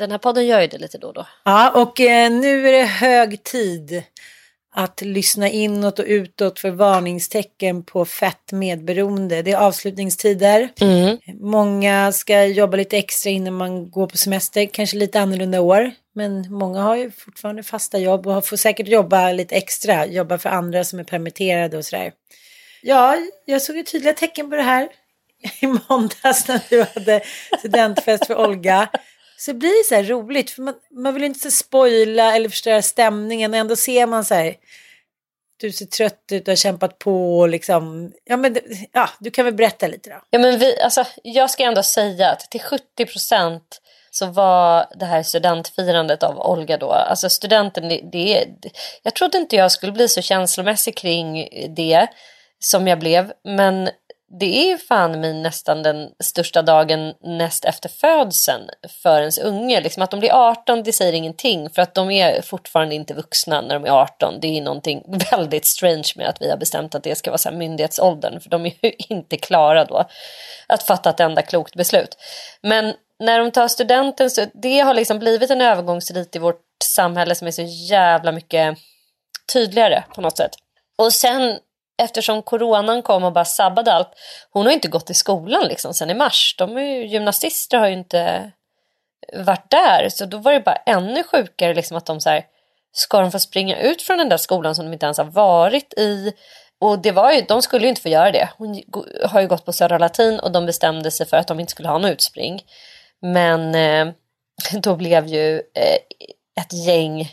Den här podden gör ju det lite då och då. Ja, och eh, nu är det hög tid att lyssna inåt och utåt för varningstecken på fett medberoende. Det är avslutningstider. Många ska jobba lite extra innan man går på semester, kanske lite annorlunda år. Men många har ju fortfarande fasta jobb och får säkert jobba lite extra, jobba för andra som är permitterade och sådär. Ja, jag såg ju tydliga tecken på det här i måndags när du hade studentfest för Olga. Så det blir så här roligt, för man, man vill inte så spoila eller förstöra stämningen. Ändå ser man så här, du ser trött ut och har kämpat på liksom, ja men ja, du kan väl berätta lite då. Ja, men vi, alltså, jag ska ändå säga att till 70 procent så var det här studentfirandet av Olga då, alltså studenten, det, det, jag trodde inte jag skulle bli så känslomässig kring det som jag blev, men det är ju fan min nästan den största dagen näst efter födseln för ens unge. Liksom att de blir 18 det säger ingenting för att de är fortfarande inte vuxna när de är 18. Det är någonting väldigt strange med att vi har bestämt att det ska vara så här myndighetsåldern för de är ju inte klara då att fatta ett enda klokt beslut. Men när de tar studenten så det har liksom blivit en övergångsrit i vårt samhälle som är så jävla mycket tydligare på något sätt. Och sen eftersom coronan kom och bara sabbade allt. Hon har inte gått i skolan liksom sen i mars. De är ju, gymnasister har ju inte varit där. Så då var det bara ännu sjukare liksom att de så här, ska de få springa ut från den där skolan som de inte ens har varit i. Och det var ju, de skulle ju inte få göra det. Hon har ju gått på Södra Latin och de bestämde sig för att de inte skulle ha något utspring. Men eh, då blev ju eh, ett gäng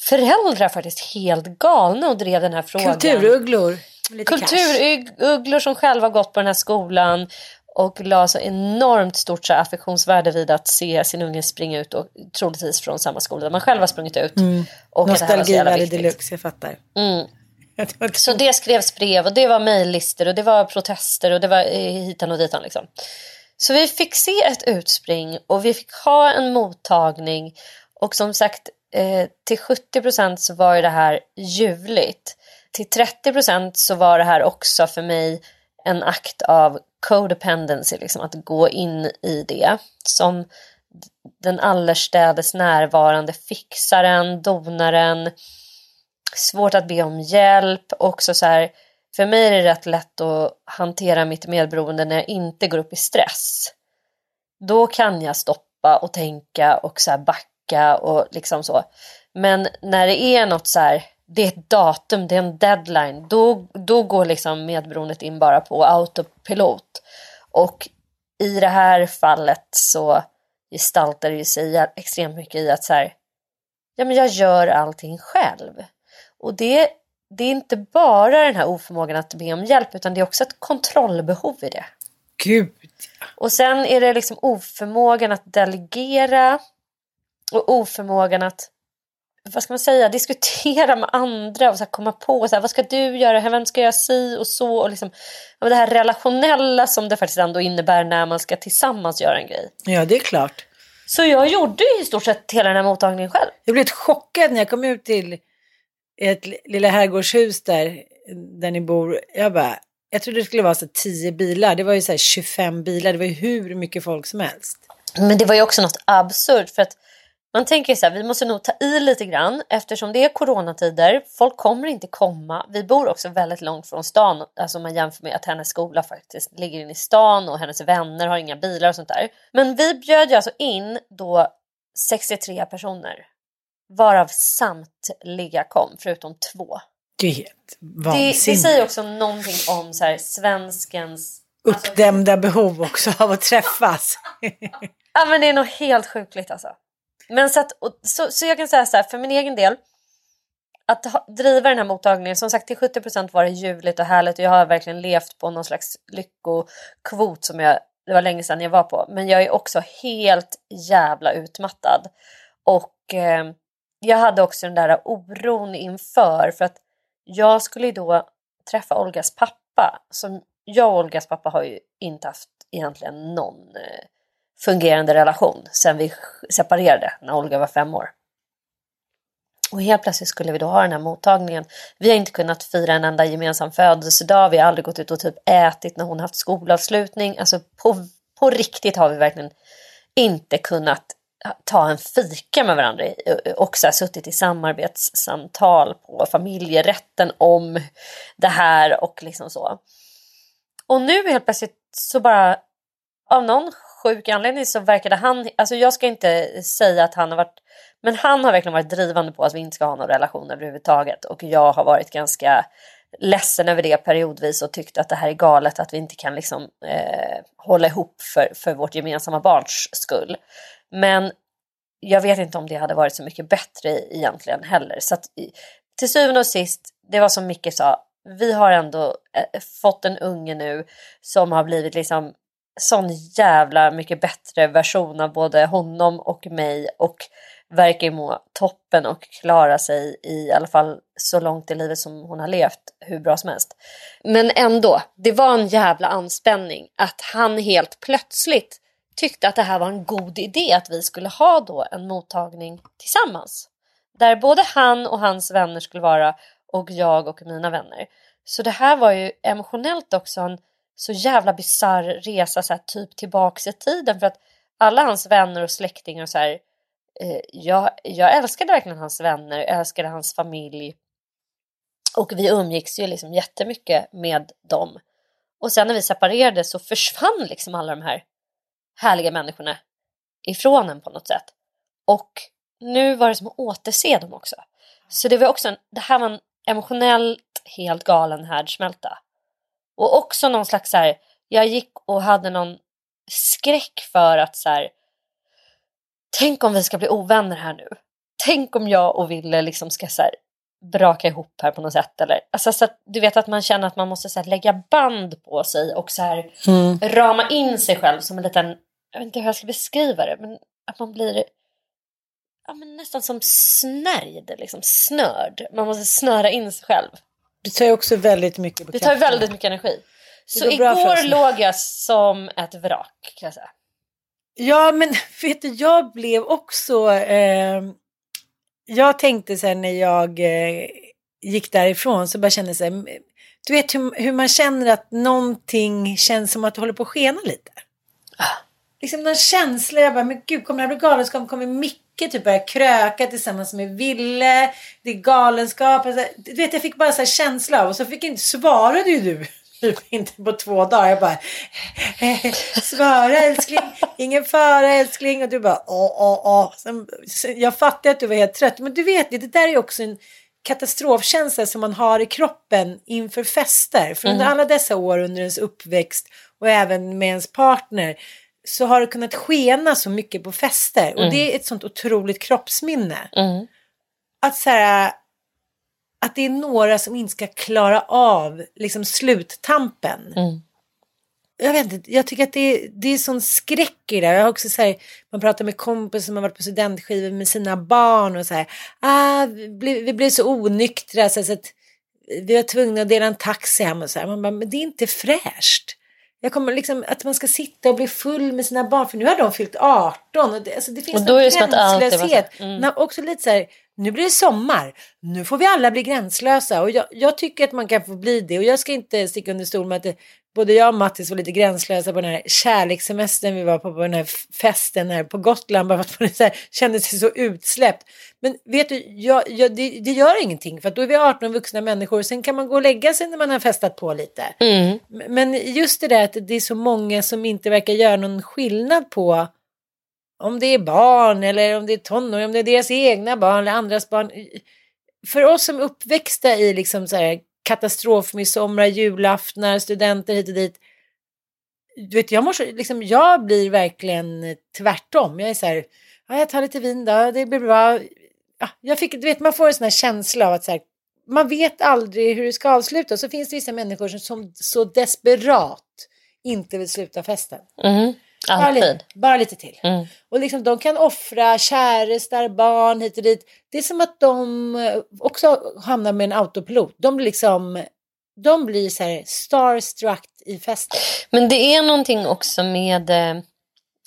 föräldrar faktiskt helt galna och drev den här frågan. Kulturugglor. Kulturugglor som själva gått på den här skolan och la så enormt stort så affektionsvärde vid att se sin unge springa ut och troligtvis från samma skola där man själv har sprungit ut. Mm. Nostalgivärde deluxe, jag fattar. Mm. Så det skrevs brev och det var mejllistor och det var protester och det var eh, hitan och ditan liksom. Så vi fick se ett utspring och vi fick ha en mottagning och som sagt eh, till 70 procent så var ju det här ljuvligt. Till 30 procent så var det här också för mig en akt av codependency, liksom att gå in i det. Som den allestädes närvarande fixaren, donaren, svårt att be om hjälp, också så här, för mig är det rätt lätt att hantera mitt medberoende när jag inte går upp i stress. Då kan jag stoppa och tänka och så backa och liksom så. Men när det är något så här, det är ett datum, det är en deadline, då, då går liksom medberoendet in bara på autopilot. Och i det här fallet så gestaltar det sig extremt mycket i att så här, ja men jag gör allting själv. Och det, det är inte bara den här oförmågan att be om hjälp utan det är också ett kontrollbehov i det. Gud! Och sen är det liksom oförmågan att delegera och oförmågan att vad ska man säga, diskutera med andra och så komma på så här, vad ska du göra, vem ska jag si och så och liksom det här relationella som det faktiskt ändå innebär när man ska tillsammans göra en grej. Ja, det är klart. Så jag gjorde i stort sett hela den här mottagningen själv. Jag blev chockad när jag kom ut till ett lilla herrgårdshus där, där ni bor. Jag bara, jag trodde det skulle vara så 10 bilar. Det var ju så 25 bilar. Det var ju hur mycket folk som helst. Men det var ju också något absurt för att man tänker så här, vi måste nog ta i lite grann eftersom det är coronatider. Folk kommer inte komma. Vi bor också väldigt långt från stan. Alltså man jämför med att hennes skola faktiskt ligger inne i stan och hennes vänner har inga bilar och sånt där. Men vi bjöd ju alltså in då 63 personer. Varav samtliga kom förutom två. Det är helt vansinnigt. Det, det säger också någonting om så här, svenskens... Uppdämda alltså, behov också av att träffas. ja men det är nog helt sjukligt alltså. Men så, att, så, så jag kan säga så här, för min egen del. Att ha, driva den här mottagningen, som sagt till 70% var det ljuvligt och härligt och jag har verkligen levt på någon slags lyckokvot som jag, det var länge sedan jag var på. Men jag är också helt jävla utmattad. Och eh, jag hade också den där oron inför för att jag skulle ju då träffa Olgas pappa. Som jag och Olgas pappa har ju inte haft egentligen någon eh, fungerande relation sen vi separerade när Olga var fem år. Och helt plötsligt skulle vi då ha den här mottagningen. Vi har inte kunnat fira en enda gemensam födelsedag. Vi har aldrig gått ut och typ ätit när hon haft skolavslutning. Alltså på, på riktigt har vi verkligen inte kunnat ta en fika med varandra och så suttit i samarbetssamtal på familjerätten om det här och liksom så. Och nu helt plötsligt så bara av någon sjuk anledning så verkade han, alltså jag ska inte säga att han har varit, men han har verkligen varit drivande på att vi inte ska ha någon relation överhuvudtaget och jag har varit ganska ledsen över det periodvis och tyckt att det här är galet att vi inte kan liksom eh, hålla ihop för, för vårt gemensamma barns skull. Men jag vet inte om det hade varit så mycket bättre egentligen heller. Så att, till syvende och sist, det var som Micke sa, vi har ändå eh, fått en unge nu som har blivit liksom sån jävla mycket bättre version av både honom och mig och verkar ju må toppen och klara sig i alla fall så långt i livet som hon har levt hur bra som helst. Men ändå, det var en jävla anspänning att han helt plötsligt tyckte att det här var en god idé att vi skulle ha då en mottagning tillsammans. Där både han och hans vänner skulle vara och jag och mina vänner. Så det här var ju emotionellt också en så jävla bisarr resa så här, typ tillbaks i tiden för att alla hans vänner och släktingar och så här, eh, jag, jag älskade verkligen hans vänner, jag älskade hans familj och vi umgicks ju liksom jättemycket med dem. Och sen när vi separerade så försvann liksom alla de här härliga människorna ifrån en på något sätt. Och nu var det som att återse dem också. Så det var också en, det här var en emotionellt helt galen härdsmälta. Och också någon slags så här, jag gick och hade någon skräck för att så här, tänk om vi ska bli ovänner här nu. Tänk om jag och Ville liksom ska så här, braka ihop här på något sätt. Eller, alltså, så att, du vet att man känner att man måste så här, lägga band på sig och så här, mm. rama in sig själv som en liten, jag vet inte hur jag ska beskriva det, men att man blir ja, men nästan som snärjd, liksom snörd. Man måste snöra in sig själv. Det tar ju också väldigt mycket på Det tar väldigt mycket energi. Så igår låg jag som ett vrak kan jag säga. Ja men vet du, jag blev också... Eh, jag tänkte sen när jag eh, gick därifrån så bara kände jag du vet hur, hur, man känner att någonting känns som att det håller på att skena lite. Ah. Liksom någon känsla, jag bara, men gud kommer det här bli galenskap? Kommer Micke typ börja kröka tillsammans med Ville? Det är galenskap. Alltså, du vet, jag fick bara så här känsla av och så fick inte, svarade ju du typ inte på två dagar. Jag bara, svara älskling, ingen fara älskling. Och du bara, åh, åh, åh. Sen, jag fattade att du var helt trött. Men du vet, det där är också en katastrofkänsla som man har i kroppen inför fester. För under mm. alla dessa år under ens uppväxt och även med ens partner så har det kunnat skena så mycket på fester. Och mm. det är ett sånt otroligt kroppsminne. Mm. Att så här, att det är några som inte ska klara av liksom sluttampen. Mm. Jag vet inte, jag tycker att det är, det är sån skräck i det. Jag har också så här, man pratar med kompisar som har varit på studentskivor med sina barn och så här, ah, vi, blev, vi blev så onyktra så, så att vi var tvungna att dela en taxi hem och så här. Man bara, men det är inte fräscht. Jag kommer liksom att man ska sitta och bli full med sina barn för nu har de fyllt 18 och det, alltså det finns och då en gränslöshet. Mm. Också lite så här, nu blir det sommar, nu får vi alla bli gränslösa och jag, jag, tycker att man kan få bli det och jag ska inte sticka under stol med att det, både jag och Mattis var lite gränslösa på den här kärlekssemestern vi var på, på den här festen här på Gotland bara för att man så här, kände sig så utsläppt. Men vet du, jag, jag, det, det, gör ingenting för att då är vi 18 vuxna människor sen kan man gå och lägga sig när man har festat på lite. Mm. Men just det där att det är så många som inte verkar göra någon skillnad på om det är barn eller om det är tonåringar, om det är deras egna barn eller andras barn. För oss som uppväxta i liksom så här katastrofmidsommar, julaftnar, studenter hit och dit. Du vet, jag, måste, liksom, jag blir verkligen tvärtom. Jag är så här, ja, jag tar lite vin då, det blir bra. Ja, jag fick, du vet, man får en sån här känsla av att så här, man vet aldrig hur det ska avslutas. Så finns det vissa människor som, som så desperat inte vill sluta festen. Mm. Bara lite, bara lite till. Mm. Och liksom, de kan offra kärestar, barn hit och dit. Det är som att de eh, också hamnar med en autopilot. De blir liksom de blir så här starstruck i festen. Men det är någonting också med eh,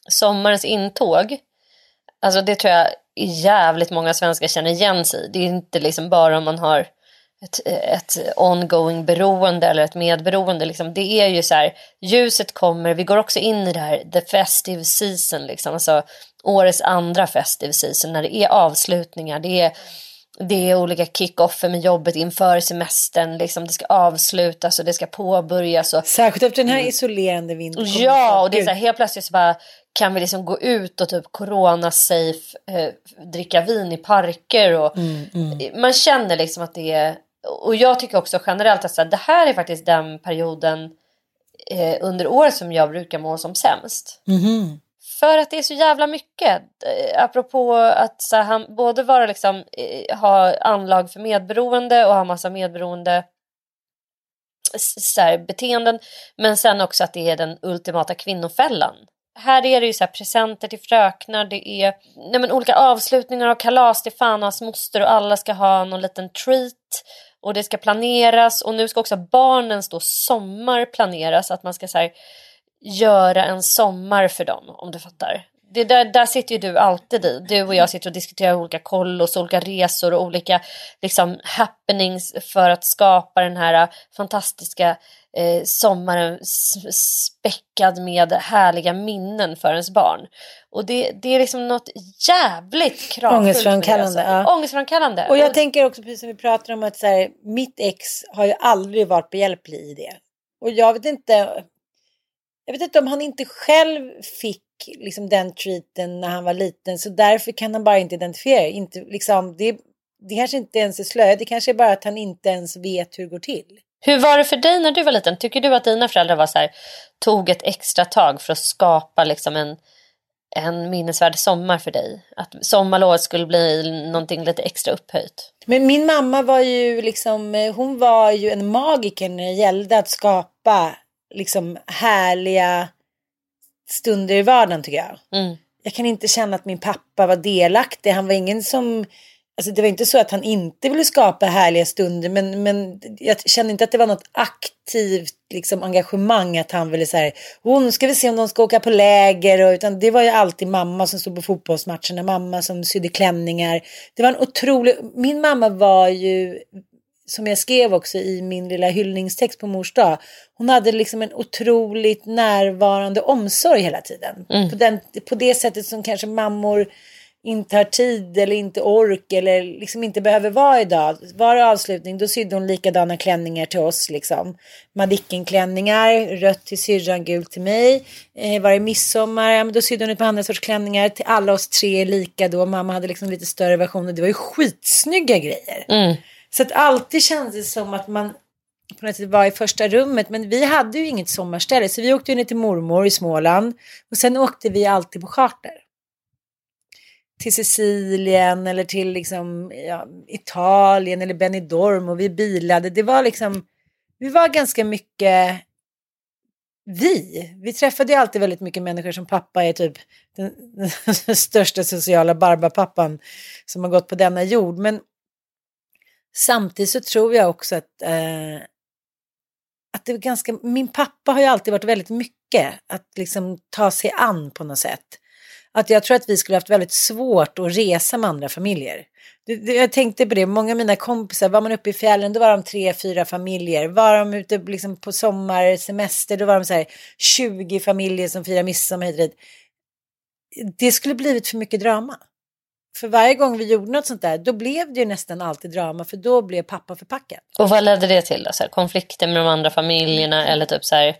sommarens intåg. Alltså det tror jag jävligt många svenskar känner igen sig Det är inte liksom bara om man har ett, ett ongoing beroende eller ett medberoende. Liksom. Det är ju så här, ljuset kommer, vi går också in i det här the festive season, liksom. alltså årets andra festive season när det är avslutningar, det är, det är olika kick-offer med jobbet inför semestern, liksom. det ska avslutas och det ska påbörjas. Och, Särskilt efter den här isolerande vintern. Ja, och det är så här, helt plötsligt så bara kan vi liksom gå ut och typ corona-safe eh, dricka vin i parker och mm, mm. man känner liksom att det är och jag tycker också generellt att det här är faktiskt den perioden eh, under året som jag brukar må som sämst. Mm. För att det är så jävla mycket. Eh, apropå att så här, han både vara liksom, eh, ha anlag för medberoende och ha massa medberoende så här, beteenden. Men sen också att det är den ultimata kvinnofällan. här är det ju så presenter till fröknar, det är nej men, olika avslutningar av kalas till fan och hans moster och alla ska ha någon liten treat och det ska planeras och nu ska också barnens då sommar planeras, att man ska så här, göra en sommar för dem om du fattar. Det där, där sitter ju du alltid i. Du och jag sitter och diskuterar olika kollos, olika resor och olika liksom, happenings för att skapa den här fantastiska eh, sommaren späckad med härliga minnen för ens barn. Och det, det är liksom något jävligt kravfullt. Ångestframkallande. Alltså. Ja. Ångestframkallande. Och jag tänker också precis som vi pratar om att så här, mitt ex har ju aldrig varit behjälplig i det. Och jag vet inte, jag vet inte om han inte själv fick liksom den treaten när han var liten så därför kan han bara inte identifiera inte, liksom, det. Det kanske inte ens är slöja, det kanske är bara att han inte ens vet hur det går till. Hur var det för dig när du var liten? Tycker du att dina föräldrar var så här, tog ett extra tag för att skapa liksom en, en minnesvärd sommar för dig? Att sommarlovet skulle bli någonting lite extra upphöjt? Men min mamma var ju liksom, hon var ju en magiker när det gällde att skapa liksom härliga stunder i vardagen tycker jag. Mm. Jag kan inte känna att min pappa var delaktig. Han var ingen som Alltså det var inte så att han inte ville skapa härliga stunder men, men jag kände inte att det var något aktivt liksom, engagemang att han ville säga oh, nu ska vi se om de ska åka på läger och, utan det var ju alltid mamma som stod på fotbollsmatcherna, mamma som sydde klänningar. Det var en otrolig, min mamma var ju som jag skrev också i min lilla hyllningstext på mors dag. Hon hade liksom en otroligt närvarande omsorg hela tiden. Mm. På, den, på det sättet som kanske mammor inte har tid eller inte ork eller liksom inte behöver vara idag. Var det avslutning då sydde hon likadana klänningar till oss liksom. Madicken-klänningar, rött till syrran, gult till mig. Eh, var det midsommar, ja, men då sydde hon ett par andra sorts klänningar till alla oss tre lika då. Mamma hade liksom lite större versioner. Det var ju skitsnygga grejer. Mm. Så att alltid kändes det som att man på något sätt var i första rummet. Men vi hade ju inget sommarställe så vi åkte ner till mormor i Småland. Och sen åkte vi alltid på charter till Sicilien eller till liksom, ja, Italien eller Benidorm och vi bilade. Det var liksom, vi var ganska mycket vi. Vi träffade ju alltid väldigt mycket människor som pappa är typ den, den största sociala barbapappan som har gått på denna jord. Men samtidigt så tror jag också att, eh, att det är ganska, min pappa har ju alltid varit väldigt mycket att liksom ta sig an på något sätt att jag tror att vi skulle haft väldigt svårt att resa med andra familjer. Jag tänkte på det, många av mina kompisar, var man uppe i fjällen då var de tre, fyra familjer. Var de ute liksom på sommarsemester då var de så här 20 familjer som firar midsommar hit och. Det skulle blivit för mycket drama. För varje gång vi gjorde något sånt där, då blev det ju nästan alltid drama, för då blev pappa förpackad. Och vad ledde det till då? Så här, konflikter med de andra familjerna eller typ så här,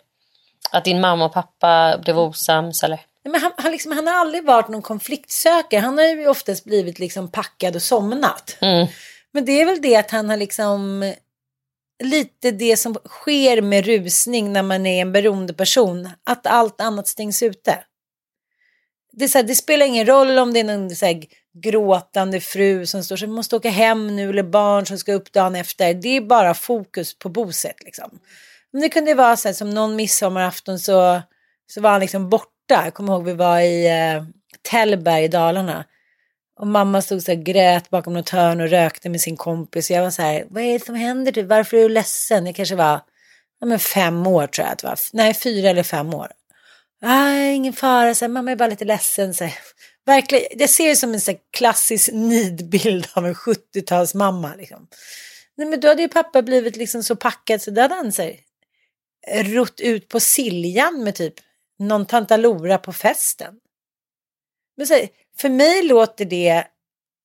att din mamma och pappa blev osams eller? Men han, han, liksom, han har aldrig varit någon konfliktsökare. Han har ju oftast blivit liksom packad och somnat. Mm. Men det är väl det att han har liksom lite det som sker med rusning när man är en beroende person. Att allt annat stängs ute. Det, så här, det spelar ingen roll om det är någon så här, gråtande fru som står så måste åka hem nu eller barn som ska upp dagen efter. Det är bara fokus på boset liksom. Men det kunde vara så här som någon midsommarafton så, så var han liksom borta. Jag kommer ihåg vi var i eh, Tällberg i Dalarna. Och mamma stod så här grät bakom något hörn och rökte med sin kompis. Och jag var så här, vad är det som händer? Typ? Varför är du ledsen? Jag kanske var ja, men fem år tror jag att det var. Nej, fyra eller fem år. Ah, ingen fara, så här, mamma är bara lite ledsen. Så här. Verkligen, jag ser det som en så klassisk nidbild av en 70-talsmamma. Liksom. Nej, men då hade ju pappa blivit liksom så packad så då hade han sig eh, rott ut på Siljan med typ någon tantalora på festen. Men så, för mig låter det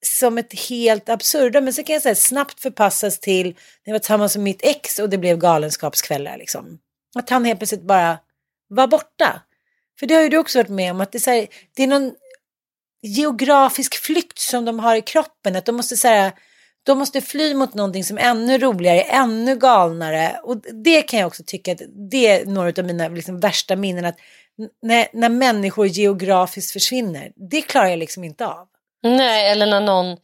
som ett helt absurdum. Men så kan jag säga snabbt förpassas till när jag var tillsammans med mitt ex och det blev galenskapskvällar. Liksom. Att han helt plötsligt bara var borta. För det har ju du också varit med om att det är, här, det är någon geografisk flykt som de har i kroppen. Att de måste säga de måste fly mot någonting som är ännu roligare, ännu galnare. Och det kan jag också tycka att det är några av mina liksom värsta minnen. Att när, när människor geografiskt försvinner, det klarar jag liksom inte av. Nej, eller när någon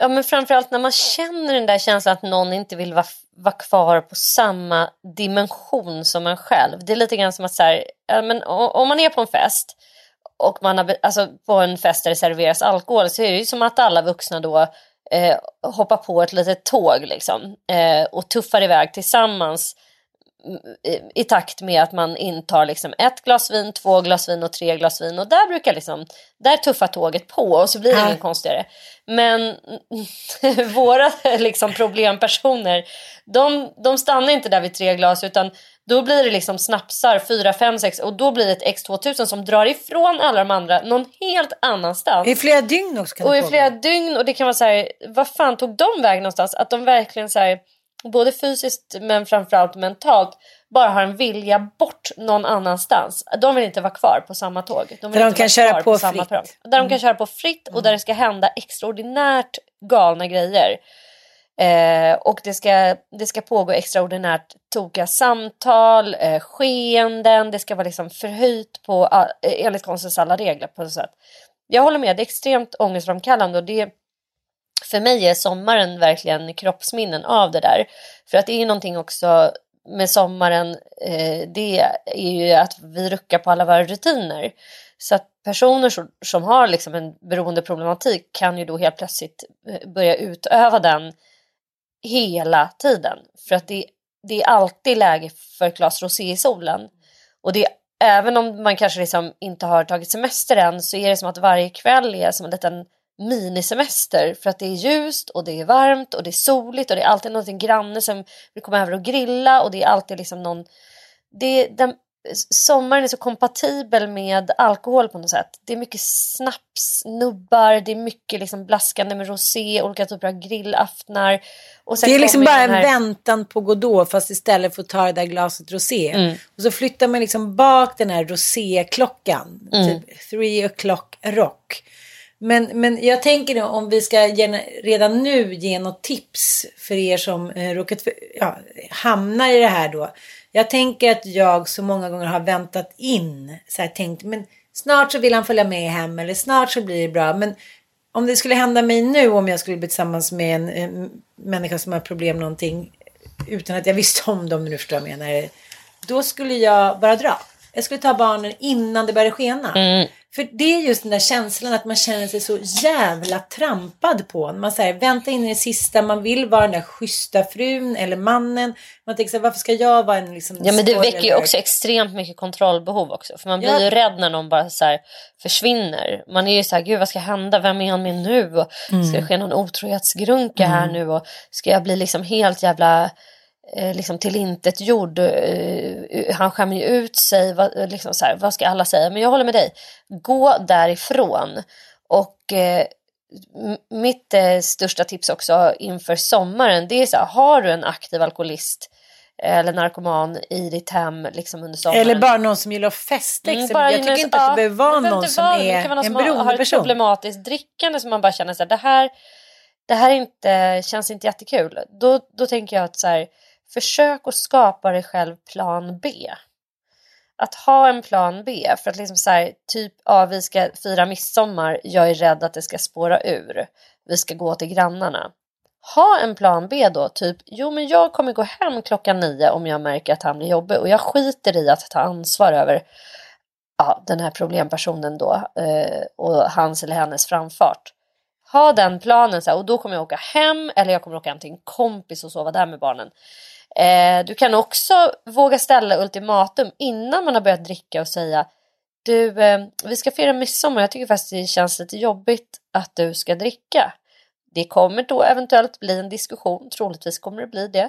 Ja men framförallt när man känner den där känslan att någon inte vill vara, vara kvar på samma dimension som en själv. Det är lite grann som att så här, ja, men om man är på en fest och man har, alltså på en fest där det serveras alkohol så är det ju som att alla vuxna då eh, hoppar på ett litet tåg liksom eh, och tuffar iväg tillsammans i takt med att man intar liksom ett glas vin, två glas vin och tre glas vin. Och där brukar liksom, där tuffar tåget på och så blir det inget konstigare. Men våra liksom problempersoner, de, de stannar inte där vid tre glas utan då blir det liksom snapsar, fyra, fem, sex och då blir det ett X2000 som drar ifrån alla de andra någon helt annanstans. I flera dygn också kan Och i flera dygn och det kan vara så här, vad fan tog de väg någonstans? Att de verkligen så här, både fysiskt men framförallt mentalt bara har en vilja bort någon annanstans. De vill inte vara kvar på samma tåg. De vill där de kan köra på, på fritt. Där de kan mm. köra på fritt och där det ska hända extraordinärt galna grejer. Eh, och det ska, det ska pågå extraordinärt tokiga samtal, eh, skeenden, det ska vara liksom förhöjt på, ah, eh, enligt konstens alla regler på något sätt. Jag håller med, det är extremt ångestframkallande och det för mig är sommaren verkligen kroppsminnen av det där. För att det är någonting också med sommaren, eh, det är ju att vi ruckar på alla våra rutiner. Så att personer som, som har liksom en beroendeproblematik kan ju då helt plötsligt eh, börja utöva den hela tiden. För att det, det är alltid läge för ett glas rosé i solen. Och det, även om man kanske liksom inte har tagit semester än så är det som att varje kväll är som en liten minisemester för att det är ljust och det är varmt och det är soligt och det är alltid någon granne som vill komma över och grilla och det är alltid liksom någon... Det, den, sommaren är så kompatibel med alkohol på något sätt. Det är mycket snaps, nubbar, det är mycket liksom blaskande med rosé, olika typer av grillaftnar. Det är liksom bara en här... väntan på Godot fast istället för att ta det där glaset rosé. Mm. Och så flyttar man liksom bak den här roséklockan. Mm. Typ three o'clock rock. Men, men jag tänker nu om vi ska redan nu ge något tips för er som eh, råkat ja, hamnar i det här då. Jag tänker att jag så många gånger har väntat in, så här tänkt, men snart så vill han följa med hem eller snart så blir det bra. Men om det skulle hända mig nu om jag skulle bli tillsammans med en, eh, en människa som har problem någonting utan att jag visste om dem, nu förstår jag menar. Då skulle jag bara dra. Jag skulle ta barnen innan det började skena. Mm. För det är just den där känslan att man känner sig så jävla trampad på. Man säger vänta in i det sista, man vill vara den där schyssta frun eller mannen. Man tänker så här, varför ska jag vara en liksom Ja men det väcker ju också extremt mycket kontrollbehov också. För man blir ja. ju rädd när någon bara så försvinner. Man är ju så här, gud vad ska hända, vem är han med nu? Och, mm. Ska det ske någon otrohetsgrunka mm. här nu? Och ska jag bli liksom helt jävla liksom tillintetgjord. Eh, han skämmer ju ut sig. Vad, liksom så här, vad ska alla säga? Men jag håller med dig. Gå därifrån. Och eh, mitt eh, största tips också inför sommaren det är så här, har du en aktiv alkoholist eller narkoman i ditt hem liksom under sommaren. Eller bara någon som gillar att festa. Mm, bara, jag tycker inte att det behöver vara någon som vara, är en beroende har ett problematiskt drickande som man bara känner så här, det här, det här inte, känns inte jättekul. Då, då tänker jag att så här, försök att skapa dig själv plan B. Att ha en plan B för att liksom så här, typ, ja vi ska fira midsommar, jag är rädd att det ska spåra ur. Vi ska gå till grannarna. Ha en plan B då, typ, jo men jag kommer gå hem klockan nio om jag märker att han blir jobbig och jag skiter i att ta ansvar över ja, den här problempersonen då eh, och hans eller hennes framfart. Ha den planen så här, och då kommer jag åka hem eller jag kommer åka hem till en kompis och sova där med barnen. Eh, du kan också våga ställa ultimatum innan man har börjat dricka och säga du, eh, vi ska fira midsommar. Jag tycker faktiskt det känns lite jobbigt att du ska dricka. Det kommer då eventuellt bli en diskussion, troligtvis kommer det bli det.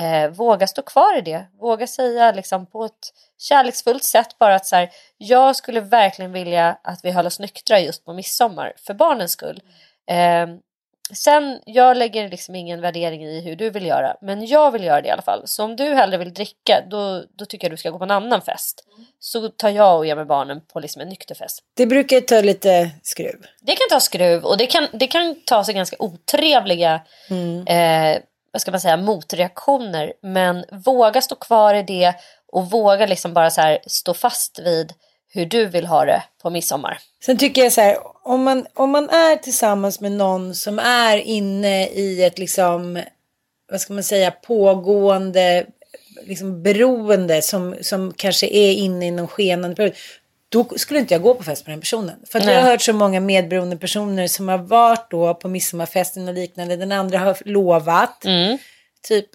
Eh, våga stå kvar i det, våga säga liksom på ett kärleksfullt sätt bara att så här, jag skulle verkligen vilja att vi höll oss nyktra just på midsommar för barnens skull. Eh, Sen, jag lägger liksom ingen värdering i hur du vill göra, men jag vill göra det i alla fall. Så om du hellre vill dricka, då, då tycker jag du ska gå på en annan fest. Så tar jag och ger med barnen på liksom en nykter fest. Det brukar ta lite skruv. Det kan ta skruv och det kan, det kan ta sig ganska otrevliga mm. eh, vad ska man säga, motreaktioner. Men våga stå kvar i det och våga liksom bara så stå fast vid hur du vill ha det på midsommar. Sen tycker jag så här, om man, om man är tillsammans med någon som är inne i ett liksom, vad ska man säga, pågående liksom beroende som, som kanske är inne i någon skenande period. Då skulle inte jag gå på fest med den personen. För jag har hört så många medberoende personer som har varit då på midsommarfesten och liknande. Den andra har lovat. Mm. Typ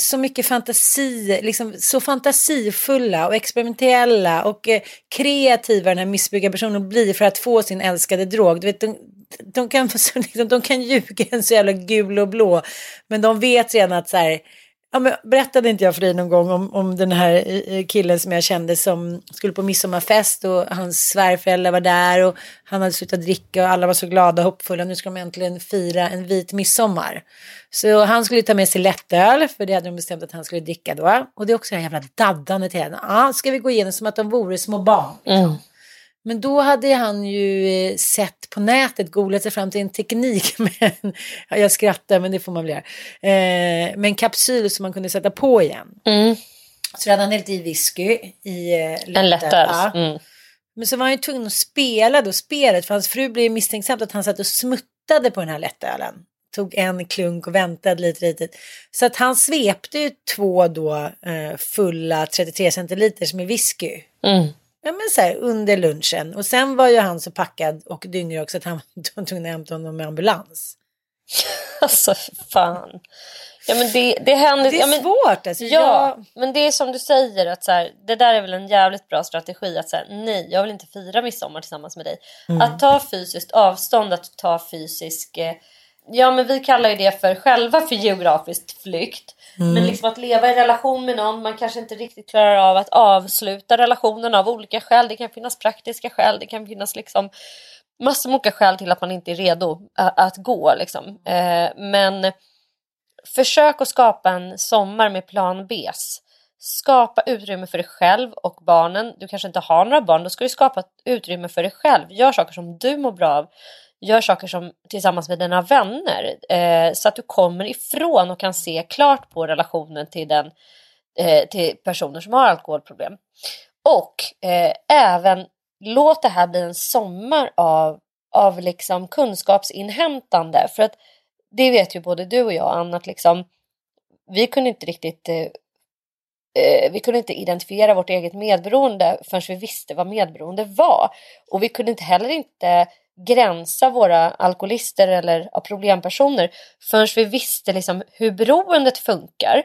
så mycket fantasi, liksom så fantasifulla och experimentella och eh, kreativa den här missbrukarpersonen blir för att få sin älskade drog. Du vet, de, de, kan, liksom, de kan ljuga en så jävla gul och blå, men de vet redan att så här, Ja, men berättade inte jag för dig någon gång om, om den här eh, eh, killen som jag kände som skulle på midsommarfest och hans svärföräldrar var där och han hade slutat dricka och alla var så glada och hoppfulla. Nu ska de äntligen fira en vit midsommar. Så han skulle ta med sig lättöl för det hade de bestämt att han skulle dricka då. Och det är också det här jävla daddandet hela Ja, ska vi gå igenom som att de vore små barn. Liksom. Mm. Men då hade han ju eh, sett på nätet, googlat sig fram till en teknik med en, jag skrattar men det får man väl göra, eh, med en kapsyl som man kunde sätta på igen. Mm. Så hade han hällt i whisky i eh, En lättöl. Mm. Men så var han ju tvungen att spela då spelet för hans fru blev misstänksam att han satt och smuttade på den här lättölen. Tog en klunk och väntade lite lite. Så att han svepte ju två då eh, fulla 33 centiliter med whisky. Mm. Ja men så här under lunchen. Och sen var ju han så packad och dyngrig också att han var tvungen att hämta honom med ambulans. Alltså fan. Ja men det, det händer. Det är ja, men, svårt alltså. Ja, Jag, men det är som du säger att så här, det där är väl en jävligt bra strategi att säga nej, jag vill inte fira midsommar tillsammans med dig. Att ta fysiskt avstånd, att ta fysisk, eh, ja men vi kallar ju det för själva för geografiskt flykt. Men liksom att leva i relation med någon, man kanske inte riktigt klarar av att avsluta relationen av olika skäl. Det kan finnas praktiska skäl, det kan finnas liksom massor med olika skäl till att man inte är redo att, att gå liksom. Eh, men Försök att skapa en sommar med plan B. Skapa utrymme för dig själv och barnen. Du kanske inte har några barn, då ska du skapa utrymme för dig själv. Gör saker som du mår bra av. Gör saker som tillsammans med dina vänner eh, så att du kommer ifrån och kan se klart på relationen till, den, eh, till personer som har alkoholproblem. Och eh, även låt det här bli en sommar av, av liksom kunskapsinhämtande. För att det vet ju både du och jag Anna att liksom, vi kunde inte riktigt eh, eh vi kunde inte identifiera vårt eget medberoende förrän vi visste vad medberoende var. Och vi kunde inte heller inte gränsa våra alkoholister eller ja, problempersoner förrän vi visste liksom hur beroendet funkar.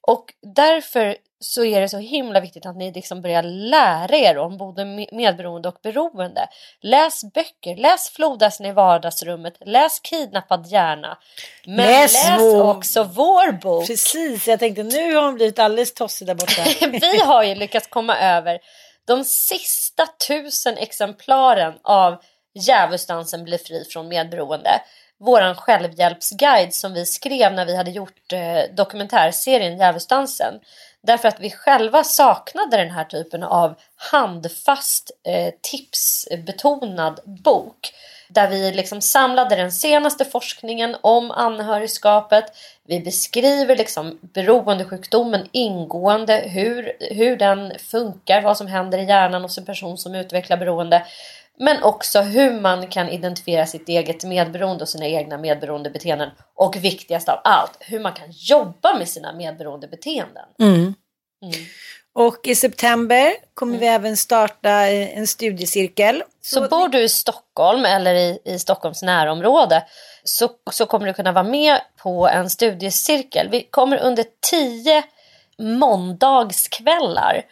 Och därför så är det så himla viktigt att ni liksom börjar lära er om både medberoende och beroende. Läs böcker, läs Flodhästen i vardagsrummet, läs Kidnappad hjärna. Men Läs läs, vår- också vår bok. precis, jag tänkte nu har hon blivit alldeles tossig där borta. Vi har ju lyckats komma över de sista tusen exemplaren av Djävulsdansen blir fri från medberoende. Vår självhjälpsguide som vi skrev när vi hade gjort eh, dokumentärserien Djävulsdansen. Därför att vi själva saknade den här typen av handfast eh, tipsbetonad bok. Där vi liksom samlade den senaste forskningen om anhörigskapet. Vi beskriver liksom beroendesjukdomen ingående, hur, hur den funkar, vad som händer i hjärnan hos en person som utvecklar beroende. Men också hur man kan identifiera sitt eget medberoende och sina egna medberoendebeteenden. Och viktigast av allt, hur man kan jobba med sina medberoendebeteenden. Mm. Och i september kommer vi även starta en studiecirkel. Så bor du i Stockholm eller i, i Stockholms närområde så, så kommer du kunna vara med på en studiecirkel. Vi kommer under tio måndagskvällar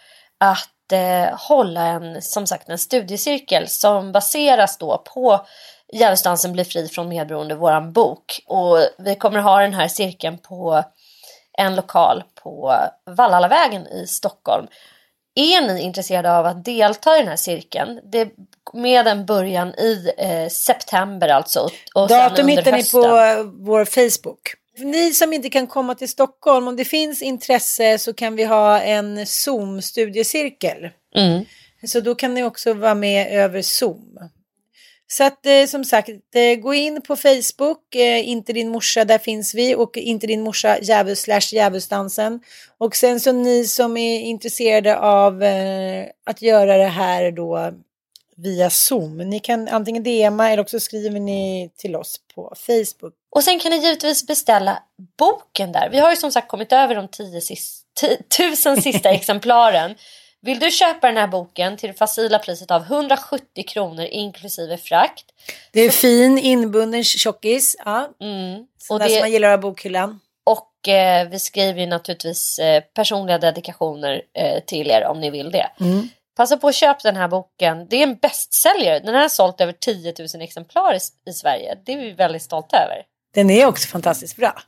att eh, hålla en, som sagt, en studiecirkel som baseras då på Djävulsdansen blir fri från medberoende, våran bok. Och vi kommer ha den här cirkeln på en lokal på Vallallavägen i Stockholm. Är ni intresserade av att delta i den här cirkeln? Det med en början i eh, september alltså. Och Datum hittar ni på vår Facebook. Ni som inte kan komma till Stockholm, om det finns intresse så kan vi ha en Zoom-studiecirkel. Mm. Så då kan ni också vara med över Zoom. Så att eh, som sagt, eh, gå in på Facebook, eh, inte din morsa, där finns vi och inte din morsa djävul slash djävulsdansen. Och sen så ni som är intresserade av eh, att göra det här då via Zoom. Ni kan antingen DMa eller också skriver ni till oss på Facebook. Och sen kan ni givetvis beställa boken där. Vi har ju som sagt kommit över de 10 tusen sista exemplaren. Vill du köpa den här boken till det facila priset av 170 kronor inklusive frakt. Det är fin inbunden tjockis. Ja. Mm. Och det... som man gillar av bokhyllan. Och eh, vi skriver ju naturligtvis eh, personliga dedikationer eh, till er om ni vill det. Mm. Passa på att köpa den här boken. Det är en bästsäljare. Den har sålt över 10 000 exemplar i, i Sverige. Det är vi väldigt stolta över. Den är också fantastiskt bra.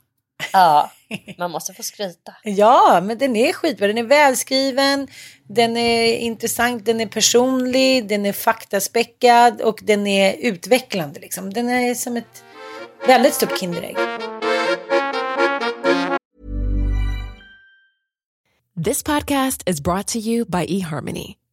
Ja, man måste få skryta. ja, men den är skitbra. Den är välskriven, den är intressant, den är personlig, den är faktaspäckad och den är utvecklande. Liksom. Den är som ett väldigt stort Kinderägg. This podcast is brought to you by eHarmony,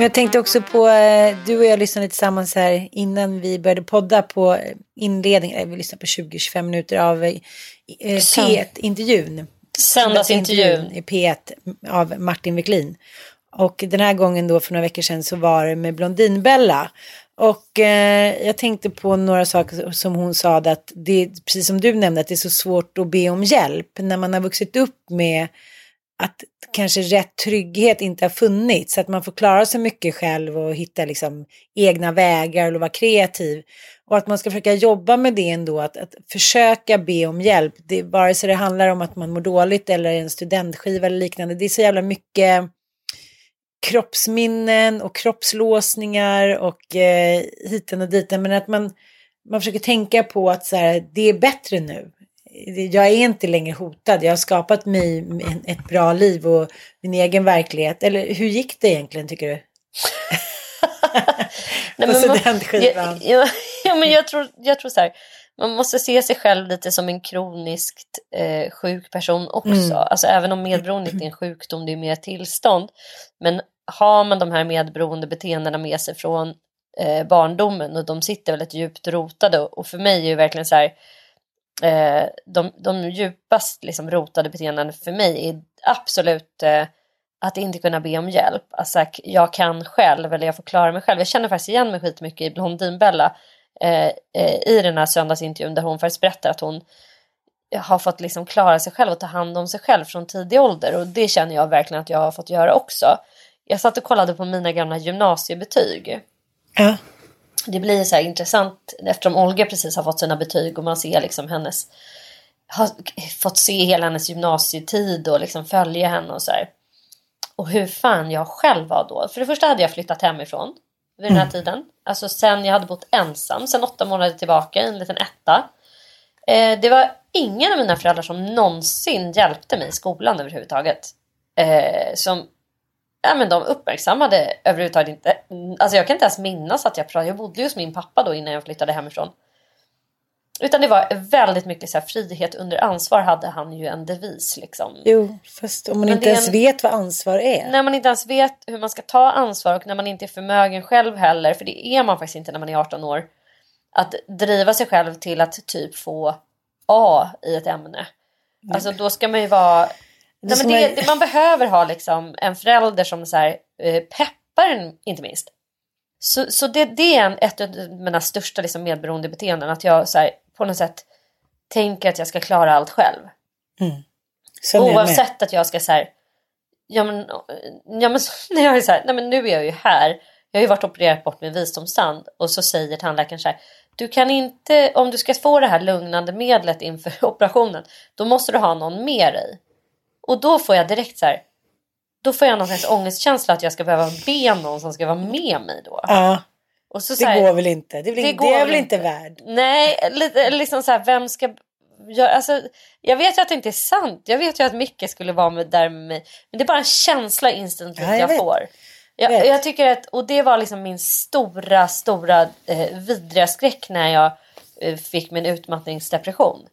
Men jag tänkte också på, eh, du och jag lyssnade tillsammans här innan vi började podda på inledningen, vi lyssnade på 20-25 minuter av eh, P1-intervjun. Söndagsintervjun. I P1 av Martin Wiklin. Och den här gången då för några veckor sedan så var det med Blondinbella. Och eh, jag tänkte på några saker som hon sa att det, precis som du nämnde, att det är så svårt att be om hjälp när man har vuxit upp med att kanske rätt trygghet inte har funnits. Så att man får klara sig mycket själv och hitta liksom egna vägar och vara kreativ. Och att man ska försöka jobba med det ändå, att, att försöka be om hjälp. Det, vare sig det handlar om att man mår dåligt eller en studentskiva eller liknande. Det är så jävla mycket kroppsminnen och kroppslåsningar och eh, hiten och diten. Men att man, man försöker tänka på att så här, det är bättre nu jag är inte längre hotad. Jag har skapat mig ett bra liv och min egen verklighet. Eller hur gick det egentligen tycker du? Nej, men man, ja, ja, ja, men jag tror, jag tror så här. Man måste se sig själv lite som en kroniskt eh, sjuk person också. Mm. Alltså även om medberoende inte är en sjukdom, det är mer tillstånd. Men har man de här medberoende beteendena med sig från eh, barndomen och de sitter väldigt djupt rotade och för mig är det verkligen så här eh, de, de djupast liksom, rotade beteenden för mig är absolut eh, att inte kunna be om hjälp. Alltså jag kan själv eller jag får klara mig själv. Jag känner faktiskt igen mig skitmycket i Blondinbella eh, eh, i den här söndagsintervjun där hon faktiskt berättar att hon har fått liksom klara sig själv och ta hand om sig själv från tidig ålder och det känner jag verkligen att jag har fått göra också. jag satt och kollade på mina gamla gymnasiebetyg. Ja. Det blir så här intressant eftersom Olga precis har fått sina betyg och man ser liksom hennes har fått se hela hennes gymnasietid och liksom följa henne och så här. Och hur fan jag själv var då. För det första hade jag flyttat hemifrån vid den här tiden. Alltså sen jag hade bott ensam sen åtta månader tillbaka i en liten etta. Eh, det var ingen av mina föräldrar som någonsin hjälpte mig i skolan överhuvudtaget. Eh, som, ja men de uppmärksammade överhuvudtaget inte. Alltså jag kan inte ens minnas att jag pratade. Jag bodde hos min pappa då innan jag flyttade hemifrån. Utan det var väldigt mycket så här, frihet under ansvar hade han ju en devis liksom. Jo, fast om man Men inte ens en- vet vad ansvar är. När man inte ens vet hur man ska ta ansvar och när man inte är förmögen själv heller, för det är man faktiskt inte när man är 18 år. Att driva sig själv till att typ få A i ett ämne. Alltså då ska man ju vara... Nej, men det, man- det, man behöver ha liksom en förälder som så här, eh, peppar en, inte minst. Så, så det, det är en, ett av mina största liksom medberoendebeteenden. Att jag så här, på något sätt tänker att jag ska klara allt själv. Jag med. Oavsett att jag ska så här, ja men, ja men när jag är så här, nej men nu är jag ju här. Jag har ju varit opererat bort med visdomstand och så säger tandläkaren så här, du kan inte, om du ska få det här lugnande medlet inför operationen, då måste du ha någon med dig. Och då får jag direkt så här, då får jag någon slags ångestkänsla att jag ska behöva be någon som ska vara med mig då. Ja, Och så, det så här, går väl inte. Det väl, det det är väl inte inte. värd. Nej, lite, liksom så här, vem ska... Jag, alltså, jag vet ju att det inte är sant. Jag vet ju att Micke skulle vara med, där med mig. Men det är bara en känsla instinktivt Ja, jag jag, vet. får. Jag, Vet. jag tycker att, och det var liksom min stora, stora eh, vidriga skräck när jag eh, fick min utmattningsdepression.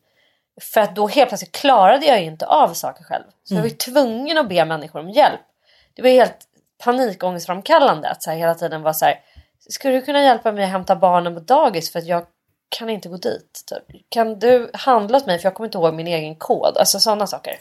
För att då helt plötsligt klarade jag ju inte av saker själv. Så jag var ju tvungen att be människor om hjälp. Det var helt panikångestframkallande att så här, hela tiden vara så här. Skulle du kunna hjälpa mig att hämta barnen på dagis för att jag kan inte gå dit? Typ. Kan du handla åt mig för jag kommer inte ihåg min egen kod? Alltså sådana saker.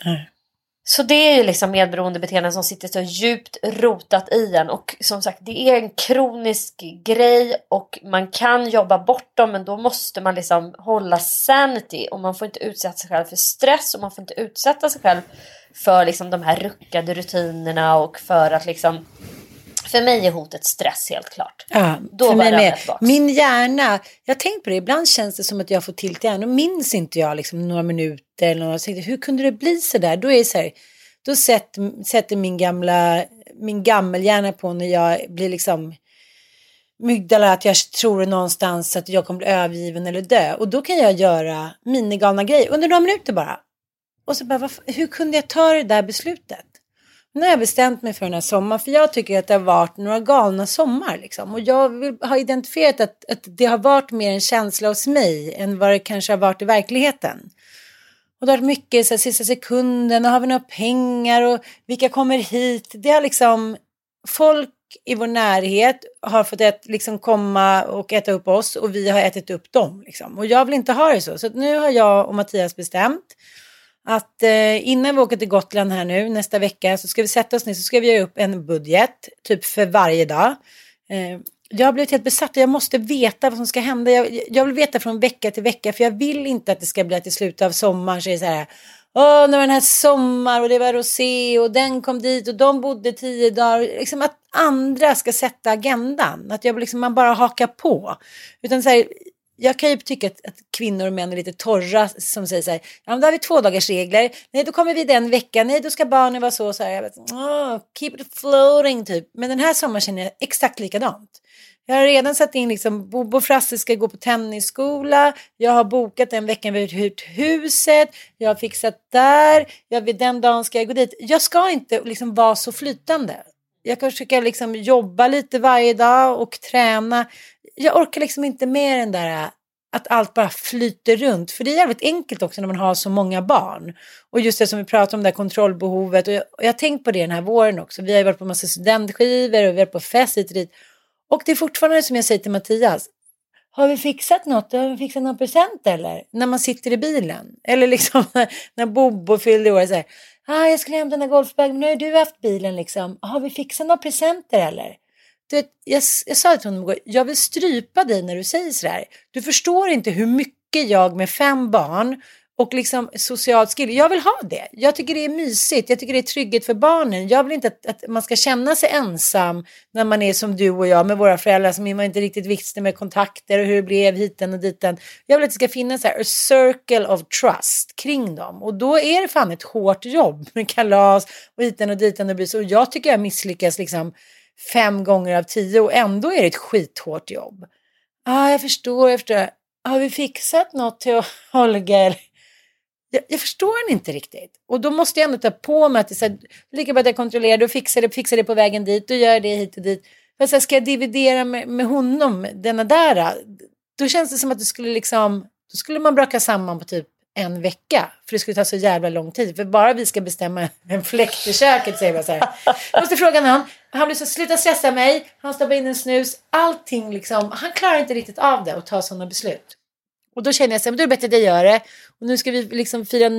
Så det är ju liksom medberoendebeteenden som sitter så djupt rotat i en. Och som sagt det är en kronisk grej och man kan jobba bort dem men då måste man liksom hålla sanity. Och man får inte utsätta sig själv för stress och man får inte utsätta sig själv för liksom de här ruckade rutinerna och för att liksom för mig är hotet stress helt klart. Ja, Då för mig med. Min hjärna, jag tänkt på det, ibland känns det som att jag får till till hjärnan. Och minns inte jag liksom några minuter eller några sekunder. Hur kunde det bli så där? Då är det så här, då sätter, sätter min gamla, min gammelhjärna på när jag blir liksom mygdala att jag tror någonstans att jag kommer bli övergiven eller dö. Och då kan jag göra minigalna grejer under några minuter bara. Och så bara, varför, hur kunde jag ta det där beslutet? Nu har jag bestämt mig för den här sommaren, för jag tycker att det har varit några galna sommar. Liksom. Och jag vill, har identifierat att, att det har varit mer en känsla hos mig än vad det kanske har varit i verkligheten. Och det har varit mycket så här, sista sekunden, och har vi några pengar och vilka kommer hit? Det har liksom, folk i vår närhet har fått ät, liksom komma och äta upp oss och vi har ätit upp dem. Liksom. Och jag vill inte ha det så. Så att nu har jag och Mattias bestämt att eh, innan vi åker till Gotland här nu nästa vecka så ska vi sätta oss ner så ska vi göra upp en budget typ för varje dag. Eh, jag har blivit helt besatt och jag måste veta vad som ska hända. Jag, jag vill veta från vecka till vecka för jag vill inte att det ska bli att i slutet av sommaren så är det så här Åh, nu var den här sommar och det var rosé och den kom dit och de bodde tio dagar. Liksom att andra ska sätta agendan. Att jag liksom, man bara hakar på. Utan så här, jag kan ju tycka att, att kvinnor och män är lite torra som säger så här, ja men då har vi två dagars regler, nej då kommer vi den veckan, nej då ska barnen vara så och så här, jag vet, oh, keep it floating typ. Men den här sommaren känner jag exakt likadant. Jag har redan satt in liksom, Bobo och Frasse ska gå på tennisskola, jag har bokat den veckan vi har hyrt huset, jag har fixat där, jag vid den dagen ska jag gå dit. Jag ska inte liksom vara så flytande. Jag kan försöka liksom jobba lite varje dag och träna. Jag orkar liksom inte med den där äh, att allt bara flyter runt. För det är jävligt enkelt också när man har så många barn. Och just det som vi pratade om, det här kontrollbehovet. Och jag, och jag har tänkt på det den här våren också. Vi har ju varit på massa studentskivor och vi har varit på fest hit och dit. Och det är fortfarande som jag säger till Mattias. Har vi fixat något? Har vi fixat någon present eller? När man sitter i bilen. Eller liksom när Bobo fyllde år. Så här, ah, jag skulle hämta den där golfbagen. men Nu har du haft bilen liksom. Har vi fixat några presenter eller? Du vet, jag, jag sa till honom igår, jag vill strypa dig när du säger sådär. Du förstår inte hur mycket jag med fem barn och liksom social skill. Jag vill ha det. Jag tycker det är mysigt. Jag tycker det är trygghet för barnen. Jag vill inte att, att man ska känna sig ensam när man är som du och jag med våra föräldrar som man inte riktigt visste med kontakter och hur det blev hiten och diten. Jag vill att det ska finnas så här, a circle of trust kring dem. Och då är det fan ett hårt jobb med kalas och hiten och diten och bys. Och jag tycker jag misslyckas liksom fem gånger av tio och ändå är det ett skithårt jobb. Ja, ah, jag förstår. Jag förstår. Har vi fixat något till Holger? Jag, jag förstår den inte riktigt. Och då måste jag ändå ta på mig att det är så här, lika bra att jag kontrollerar det och fixar det, fixar det på vägen dit då gör det hit och dit. Men så här, ska jag dividera med, med honom, denna där, då känns det som att det skulle liksom, då skulle man braka samman på typ en vecka. För det skulle ta så jävla lång tid. För bara vi ska bestämma en fläkt i köket säger man så här. Jag måste fråga någon. Han blir så, sluta stressa mig. Han stoppar in en snus. Allting liksom. Han klarar inte riktigt av det och ta sådana beslut. Och då känner jag så här, men då är det bättre att jag gör det. Och nu ska vi liksom fira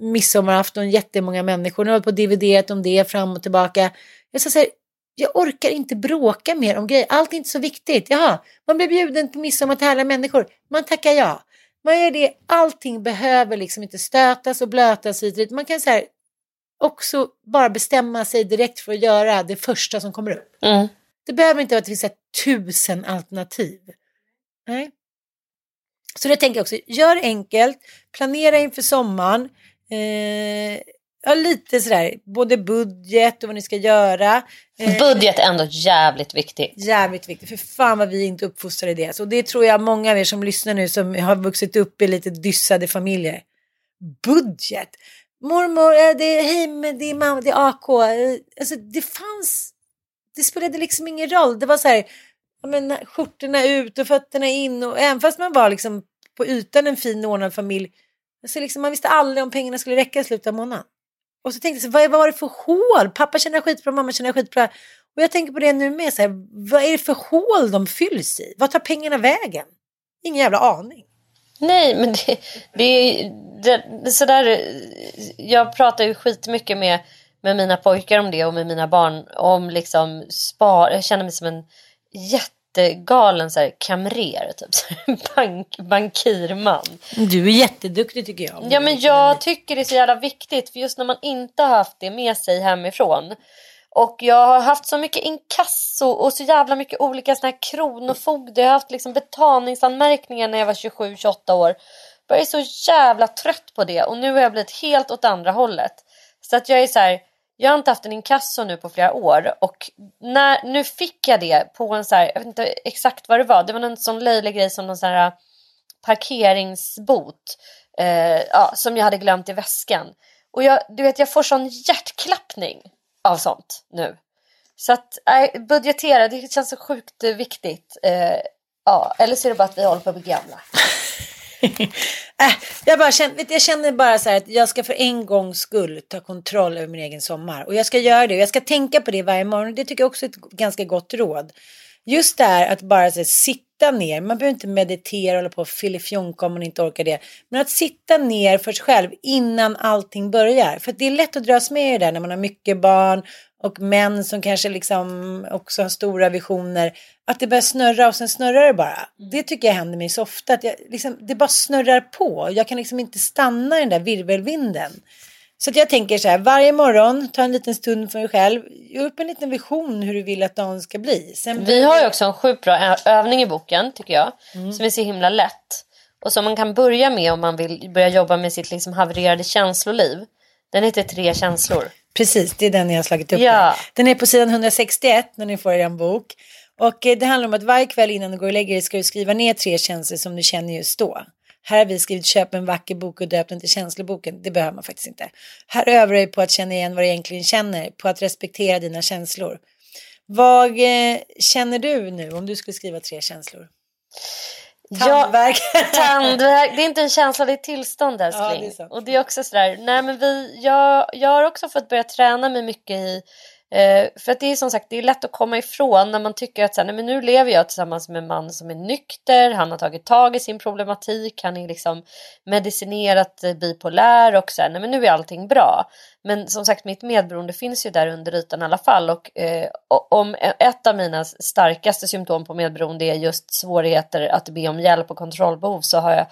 midsommarafton, jättemånga människor. Nu har vi på DVD om det fram och tillbaka. Jag sa så här, jag orkar inte bråka mer om grejer. Allt är inte så viktigt. Jaha, man blir bjuden på midsommar till alla människor. Man tackar ja. Man gör det. Allting behöver liksom inte stötas och blötas hit Man kan så här, också bara bestämma sig direkt för att göra det första som kommer upp. Mm. Det behöver inte vara att det finns tusen alternativ. Nej. Så det tänker jag också, gör enkelt, planera inför sommaren. Eh, ja, lite sådär, både budget och vad ni ska göra. Eh, budget är ändå jävligt viktigt. Jävligt viktigt, för fan vad vi inte uppfostrade det. Så det tror jag många av er som lyssnar nu som har vuxit upp i lite dyssade familjer. Budget! Mormor, eh, det är hem, det är mamma, det är AK. Alltså det fanns, det spelade liksom ingen roll. Det var så här, men, skjortorna ut och fötterna in och även fast man var liksom på ytan en fin ordnad familj Alltså liksom, man visste aldrig om pengarna skulle räcka i slutet av månaden. Och så tänkte jag, vad, vad var det för hål? Pappa känner skitbra, mamma känner skitbra. Och jag tänker på det nu med, så här, vad är det för hål de fylls i? Vad tar pengarna vägen? Ingen jävla aning. Nej, men det, det, det, det sådär, jag pratar ju skitmycket med, med mina pojkar om det och med mina barn om liksom spar. Jag känner mig som en jätte jättegalen så här, kamrer, typ så här, bank, bankirman. Du är jätteduktig tycker jag. Ja men jag tycker det är så jävla viktigt för just när man inte har haft det med sig hemifrån och jag har haft så mycket inkasso och så jävla mycket olika såna här kronofogde. Jag har haft liksom betalningsanmärkningar när jag var 27-28 år. Jag är så jävla trött på det och nu har jag blivit helt åt andra hållet. Så att jag är så här, jag har inte haft en inkasso nu på flera år och när, nu fick jag det på en så här, jag vet inte exakt vad det var, det var en sån löjlig grej som någon sån här äh, parkeringsbot eh, ja, som jag hade glömt i väskan. Och jag, du vet, jag får sån hjärtklappning av sånt nu. Så att äh, budgetera, det känns så sjukt viktigt. Eh, ja, eller så är det bara att vi håller på att bli gamla. äh, jag, bara känner, jag känner bara så här att jag ska för en gångs skull ta kontroll över min egen sommar. Och jag ska göra det. Och Jag ska tänka på det varje morgon. Det tycker jag också är ett ganska gott råd. Just det här att bara här, sitta ner. Man behöver inte meditera och hålla på och filifjonka om man inte orkar det. Men att sitta ner för sig själv innan allting börjar. För det är lätt att dras med i det där när man har mycket barn och män som kanske liksom också har stora visioner. Att det börjar snurra och sen snurrar det bara. Mm. Det tycker jag händer mig så ofta. Att jag, liksom, det bara snurrar på. Jag kan liksom inte stanna i den där virvelvinden. Så jag tänker så här, varje morgon, ta en liten stund för dig själv. Gör upp en liten vision hur du vill att dagen ska bli. Sen Vi har ju också en sjukt bra övning i boken, tycker jag. Mm. Som är så himla lätt. Och som man kan börja med om man vill börja jobba med sitt liksom havererade känsloliv. Den heter Tre känslor. Precis, det är den jag har slagit upp. Ja. Den är på sidan 161 när ni får er en bok. Och eh, det handlar om att varje kväll innan du går och lägger dig ska du skriva ner tre känslor som du känner just då. Här har vi skrivit köp en vacker bok och döpt den till känsloboken. Det behöver man faktiskt inte. Här övar du på att känna igen vad du egentligen känner, på att respektera dina känslor. Vad eh, känner du nu om du skulle skriva tre känslor? Tandvärk. Ja, tandvärk. Det är inte en känsla, det är ett tillstånd älskling. Ja, och det är också sådär, nej men vi, jag, jag har också fått börja träna mig mycket i Eh, för att det är som sagt det är lätt att komma ifrån när man tycker att så här, nej, men nu lever jag tillsammans med en man som är nykter, han har tagit tag i sin problematik, han är liksom medicinerat eh, bipolär och så här, nej, men nu är allting bra. Men som sagt mitt medberoende finns ju där under ytan i alla fall och eh, om e-, ett av mina starkaste symptom på medberoende är just svårigheter att be om hjälp och kontrollbehov så har jag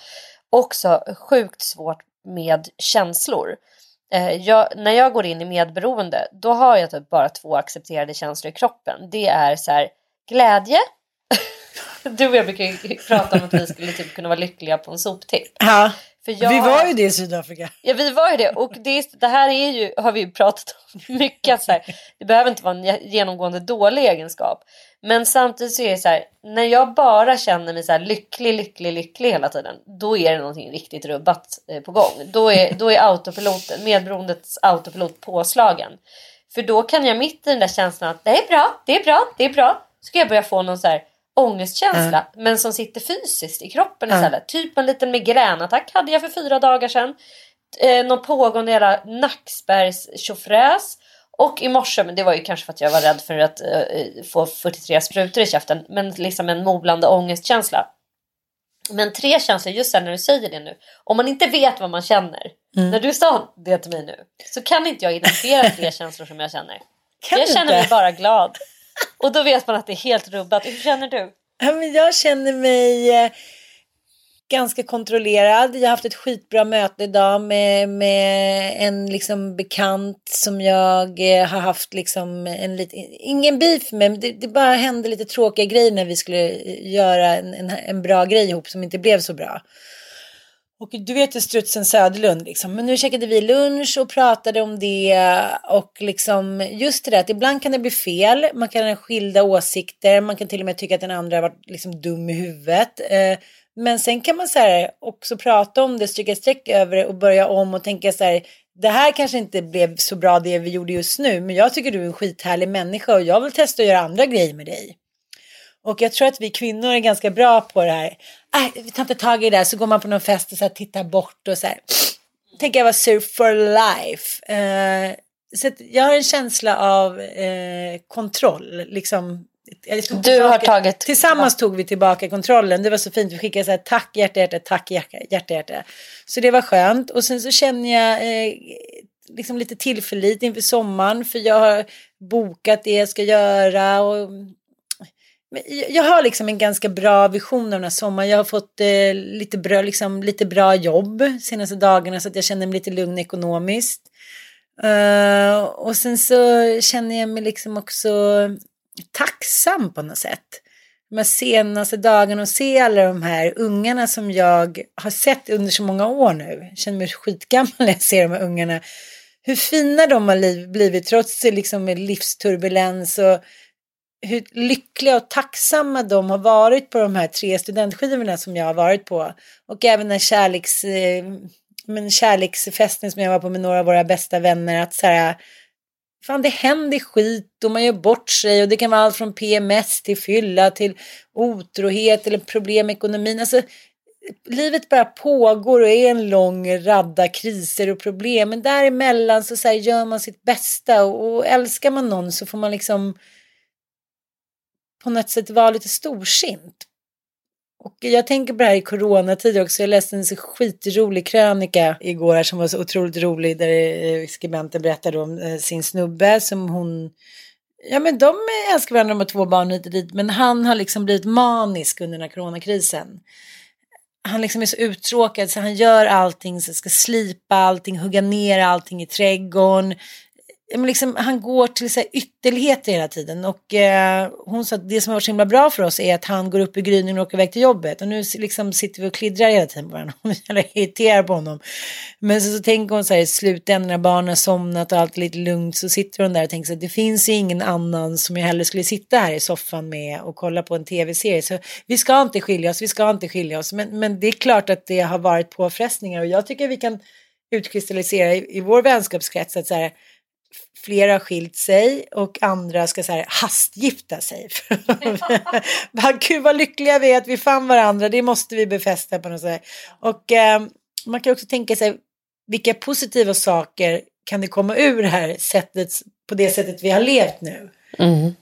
också sjukt svårt med känslor. Eh, jag, när jag går in i medberoende då har jag typ bara två accepterade känslor i kroppen. Det är så här, glädje. du och jag brukar ju prata om att vi skulle typ kunna vara lyckliga på en soptipp. Ja. Jag... Vi var ju det i Sydafrika. Ja vi var ju det och det, det här är ju, har vi ju pratat om mycket. Så här, det behöver inte vara en genomgående dålig egenskap. Men samtidigt så är det så här, när jag bara känner mig så här lycklig, lycklig, lycklig hela tiden. Då är det någonting riktigt rubbat eh, på gång. Då är, då är autopiloten, medberoendets autopilot påslagen. För då kan jag mitt i den där känslan att det är bra, det är bra, det är bra. Så ska jag börja få någon så här ångestkänsla mm. men som sitter fysiskt i kroppen mm. istället. Typ en liten migränattack hade jag för fyra dagar sedan. Eh, någon pågående jävla nackspärrs och i morse, men det var ju kanske för att jag var rädd för att uh, få 43 sprutor i käften, men liksom en molande ångestkänsla. Men tre känslor, just när du säger det nu, om man inte vet vad man känner, mm. när du sa det till mig nu, så kan inte jag identifiera tre känslor som jag känner. Kan jag känner mig bara glad. Och då vet man att det är helt rubbat. Hur känner du? Ja, men jag känner mig eh, ganska kontrollerad. Jag har haft ett skitbra möte idag med, med en liksom bekant som jag eh, har haft liksom en lite, ingen beef med, det, det bara hände lite tråkiga grejer när vi skulle eh, göra en, en, en bra grej ihop som inte blev så bra. Och du vet ju strutsen Söderlund liksom. Men nu käkade vi lunch och pratade om det och liksom just det där att ibland kan det bli fel. Man kan ha skilda åsikter. Man kan till och med tycka att den andra har varit liksom dum i huvudet. Eh, men sen kan man så här också prata om det, stryka streck över det och börja om och tänka så här. Det här kanske inte blev så bra det vi gjorde just nu, men jag tycker du är en skithärlig människa och jag vill testa att göra andra grejer med dig. Och jag tror att vi kvinnor är ganska bra på det här. Äh, vi tar inte tag i det där, så går man på någon fest och så här, tittar bort och så här. Tänker jag vara sur for life. Uh, så jag har en känsla av uh, kontroll, liksom du har tagit... Tillsammans tog vi tillbaka kontrollen. Det var så fint. Vi skickade så här tack hjärta hjärta, tack hjärta hjärta. hjärta. Så det var skönt. Och sen så känner jag eh, liksom lite tillförlit inför sommaren. För jag har bokat det jag ska göra. Och... Jag har liksom en ganska bra vision av den här sommaren. Jag har fått eh, lite, bra, liksom, lite bra jobb senaste dagarna så att jag känner mig lite lugn ekonomiskt. Uh, och sen så känner jag mig liksom också tacksam på något sätt. De här senaste dagarna och se alla de här ungarna som jag har sett under så många år nu. Jag känner mig skitgammal när jag ser de här ungarna. Hur fina de har blivit trots liksom livsturbulens och hur lyckliga och tacksamma de har varit på de här tre studentskivorna som jag har varit på. Och även den kärleks, eh, men kärleksfesten som jag var på med några av våra bästa vänner. Att så här, Fan, det händer skit och man gör bort sig och det kan vara allt från PMS till fylla till otrohet eller problem med ekonomin. Alltså, livet bara pågår och är en lång radda kriser och problem. Men däremellan så, så här, gör man sitt bästa och, och älskar man någon så får man liksom på något sätt vara lite storsint och jag tänker på det här i coronatider också. Jag läste en så skitrolig krönika igår som var så otroligt rolig där eh, skribenten berättade om eh, sin snubbe som hon Ja men de älskar varandra, de har två barn hit och dit. Men han har liksom blivit manisk under den här coronakrisen. Han liksom är så uttråkad så han gör allting, så ska slipa allting, hugga ner allting i trädgården liksom, han går till så här ytterligheter hela tiden. Och eh, hon sa att det som har varit så himla bra för oss är att han går upp i gryningen och åker iväg till jobbet. Och nu liksom sitter vi och kliddrar hela tiden på varandra. Eller irriterar på honom. Men så, så tänker hon så här i slutändan när barnen har somnat och allt är lite lugnt. Så sitter hon där och tänker så här, det finns ingen annan som jag hellre skulle sitta här i soffan med och kolla på en tv-serie. Så vi ska inte skilja oss, vi ska inte skilja oss. Men, men det är klart att det har varit påfrestningar. Och jag tycker vi kan utkristallisera i, i vår vänskapskrets att så här flera har skilt sig och andra ska så här hastgifta sig. Gud vad lyckliga vi är att vi fann varandra, det måste vi befästa på något sätt. Och eh, man kan också tänka sig vilka positiva saker kan det komma ur det här sättet, på det sättet vi har levt nu. Mm.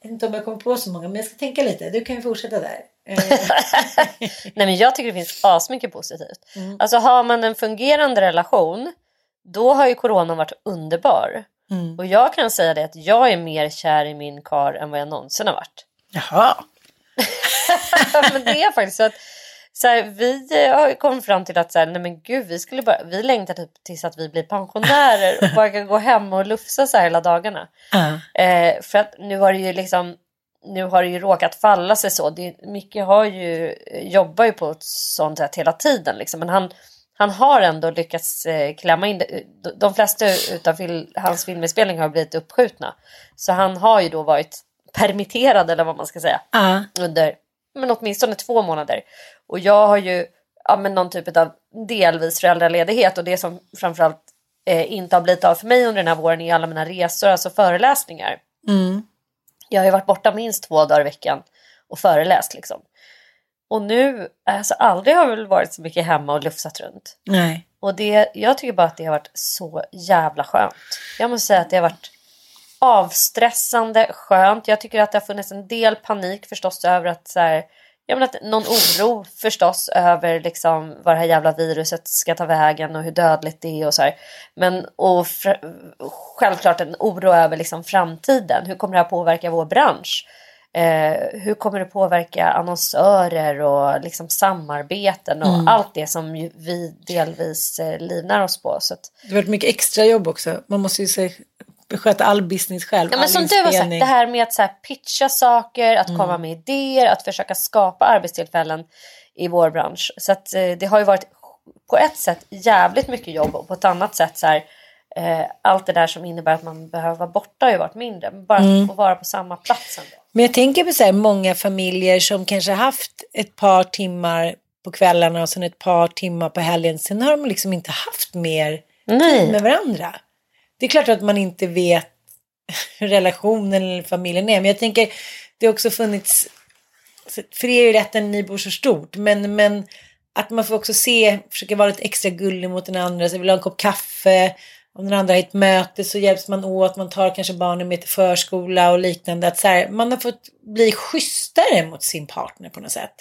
Jag vet inte om jag kommer på så många, men jag ska tänka lite. Du kan ju fortsätta där. Nej men jag tycker det finns asmycket positivt. Mm. Alltså har man en fungerande relation då har ju corona varit underbar. Mm. Och jag kan säga det att jag är mer kär i min kar än vad jag någonsin har varit. Jaha. Men det är faktiskt så att så här, vi eh, har kommit fram till att så här, nej men gud, vi, skulle bara, vi längtar typ tills att vi blir pensionärer och bara kan gå hem och lufsa så här hela dagarna. Uh. Eh, för att nu har det ju liksom nu har det ju råkat falla sig så. Det, Micke har ju, jobbar ju på ett sånt sätt hela tiden. Liksom. Men han, han har ändå lyckats eh, klämma in det. De flesta av hans filminspelningar har blivit uppskjutna. Så han har ju då varit permitterad eller vad man ska säga. Uh. Under men åtminstone två månader. Och jag har ju ja, men någon typ av delvis föräldraledighet och det som framförallt eh, inte har blivit av för mig under den här våren är alla mina resor, alltså föreläsningar. Mm. Jag har ju varit borta minst två dagar i veckan och föreläst liksom. Och nu, alltså aldrig har jag väl varit så mycket hemma och lufsat runt. Nej. Och det, jag tycker bara att det har varit så jävla skönt. Jag måste säga att det har varit avstressande, skönt. Jag tycker att det har funnits en del panik förstås över att så här, jag menar att någon oro förstås över liksom vad det här jävla viruset ska ta vägen och hur dödligt det är och så här. Men och självklart en oro över liksom framtiden. Hur kommer det här påverka vår bransch? Eh, hur kommer det påverka annonsörer och liksom samarbeten och Mm. allt det som vi delvis eh, livnär oss på. Så att, Det har varit mycket extra jobb också. Man måste ju se, sköta all business själv. Ja, men som du har sagt, inspelning. det här med att så här, pitcha saker, att Mm. komma med idéer, att försöka skapa arbetstillfällen i vår bransch. Så att, eh, det har ju varit på ett sätt jävligt mycket jobb och på ett annat sätt så här, allt det där som innebär att man behöver vara borta har ju varit mindre. Men bara Mm. att få vara på samma plats ändå. Men jag tänker på så här, många familjer som kanske haft ett par timmar på kvällarna och sen ett par timmar på helgen. Sen har de liksom inte haft mer tid med varandra. Det är klart att man inte vet hur relationen eller familjen är. Men jag tänker, det har också funnits, för er är det rätt att ni bor så stort, men, men att man får också se, försöka vara lite extra gullig mot den andra. Så vill ha en kopp kaffe. Om den andra har ett möte så hjälps man åt. Man tar kanske barnen med till förskola och liknande. Att så här, man har fått bli schysstare mot sin partner på något sätt.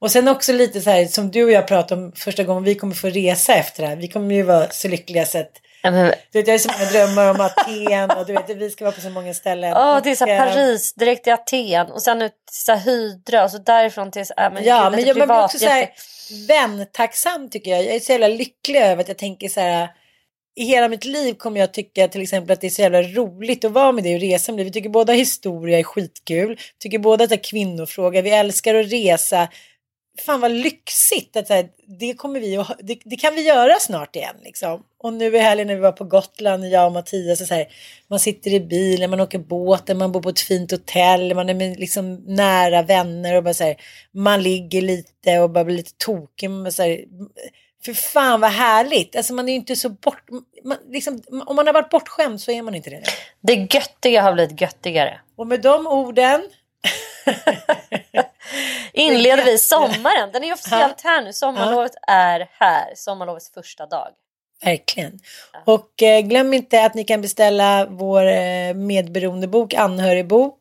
Och sen också lite så här som du och jag pratade om första gången vi kommer få resa efter det här. Vi kommer ju vara så lyckliga så att Ja, du vet, jag har så många drömmar om Aten och du vet, vi ska vara på så många ställen. Åh, det är så här eh, Paris, direkt till Aten och sen ut till så här Hydra och så därifrån till äh, men, Ja, men jag, man blir också så här väntacksam tycker jag. Jag är så jävla lycklig över att jag tänker så här. I hela mitt liv kommer jag tycka till exempel att det är så jävla roligt att vara med dig och resa med dig. Vi tycker båda historia är skitkul. Vi tycker båda att det är kvinnofråga. Vi älskar att resa. Fan vad lyxigt att så här, det kommer vi att, det, det kan vi göra snart igen liksom. Och nu i helgen när vi var på Gotland, jag och Mattias, så så här, man sitter i bilen, man åker båten, man bor på ett fint hotell, man är med liksom nära vänner och bara så här, man ligger lite och bara blir lite tokig. Man så här, för fan vad härligt, alltså man är ju inte så bort, man, liksom, om man har varit bortskämd så är man inte det. Det göttiga har blivit göttigare. Och med de orden Inleder vi sommaren. Den är ju officiellt här nu. Sommarlovet är här. Sommarlovets första dag. Verkligen. Och eh, glöm inte att ni kan beställa vår eh, medberoendebok, anhörigbok.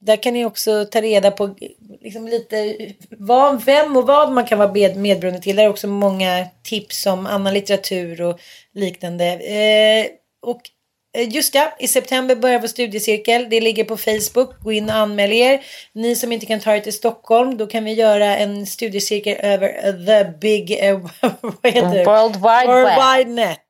Där kan ni också ta reda på liksom lite vad, vem och vad man kan vara med, medberoende till. Där är också många tips om annan litteratur och liknande. Eh, och eh, just det, i september börjar vår studiecirkel. Det ligger på Facebook. Gå in och anmäl er. Ni som inte kan ta er till Stockholm, då kan vi göra en studiecirkel över the big, eh, vad heter? World Wide World. Wide Net.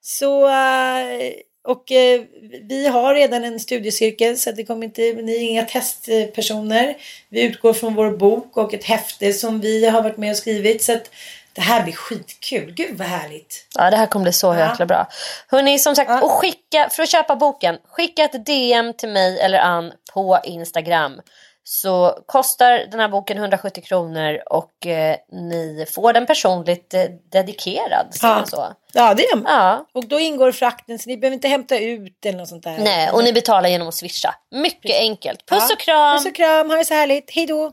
Så, eh, och eh, vi har redan en studiecirkel så det kommer inte, ni är inga testpersoner. Vi utgår från vår bok och ett häfte som vi har varit med och skrivit. Så att det här blir skitkul. Gud vad härligt. Ja, det här kommer bli så jäkla bra. Hörni, som sagt, och skicka, för att köpa boken, skicka ett DM till mig eller Ann på Instagram. Så kostar den här boken 170 kronor och eh, ni får den personligt eh, dedikerad. man så. Ja, det är de. Ja. Och då ingår frakten så ni behöver inte hämta ut eller något sånt där. Nej, och ni betalar genom att swisha. Mycket enkelt. Puss Ja. och kram! Puss och kram, ha det så härligt. Hej då!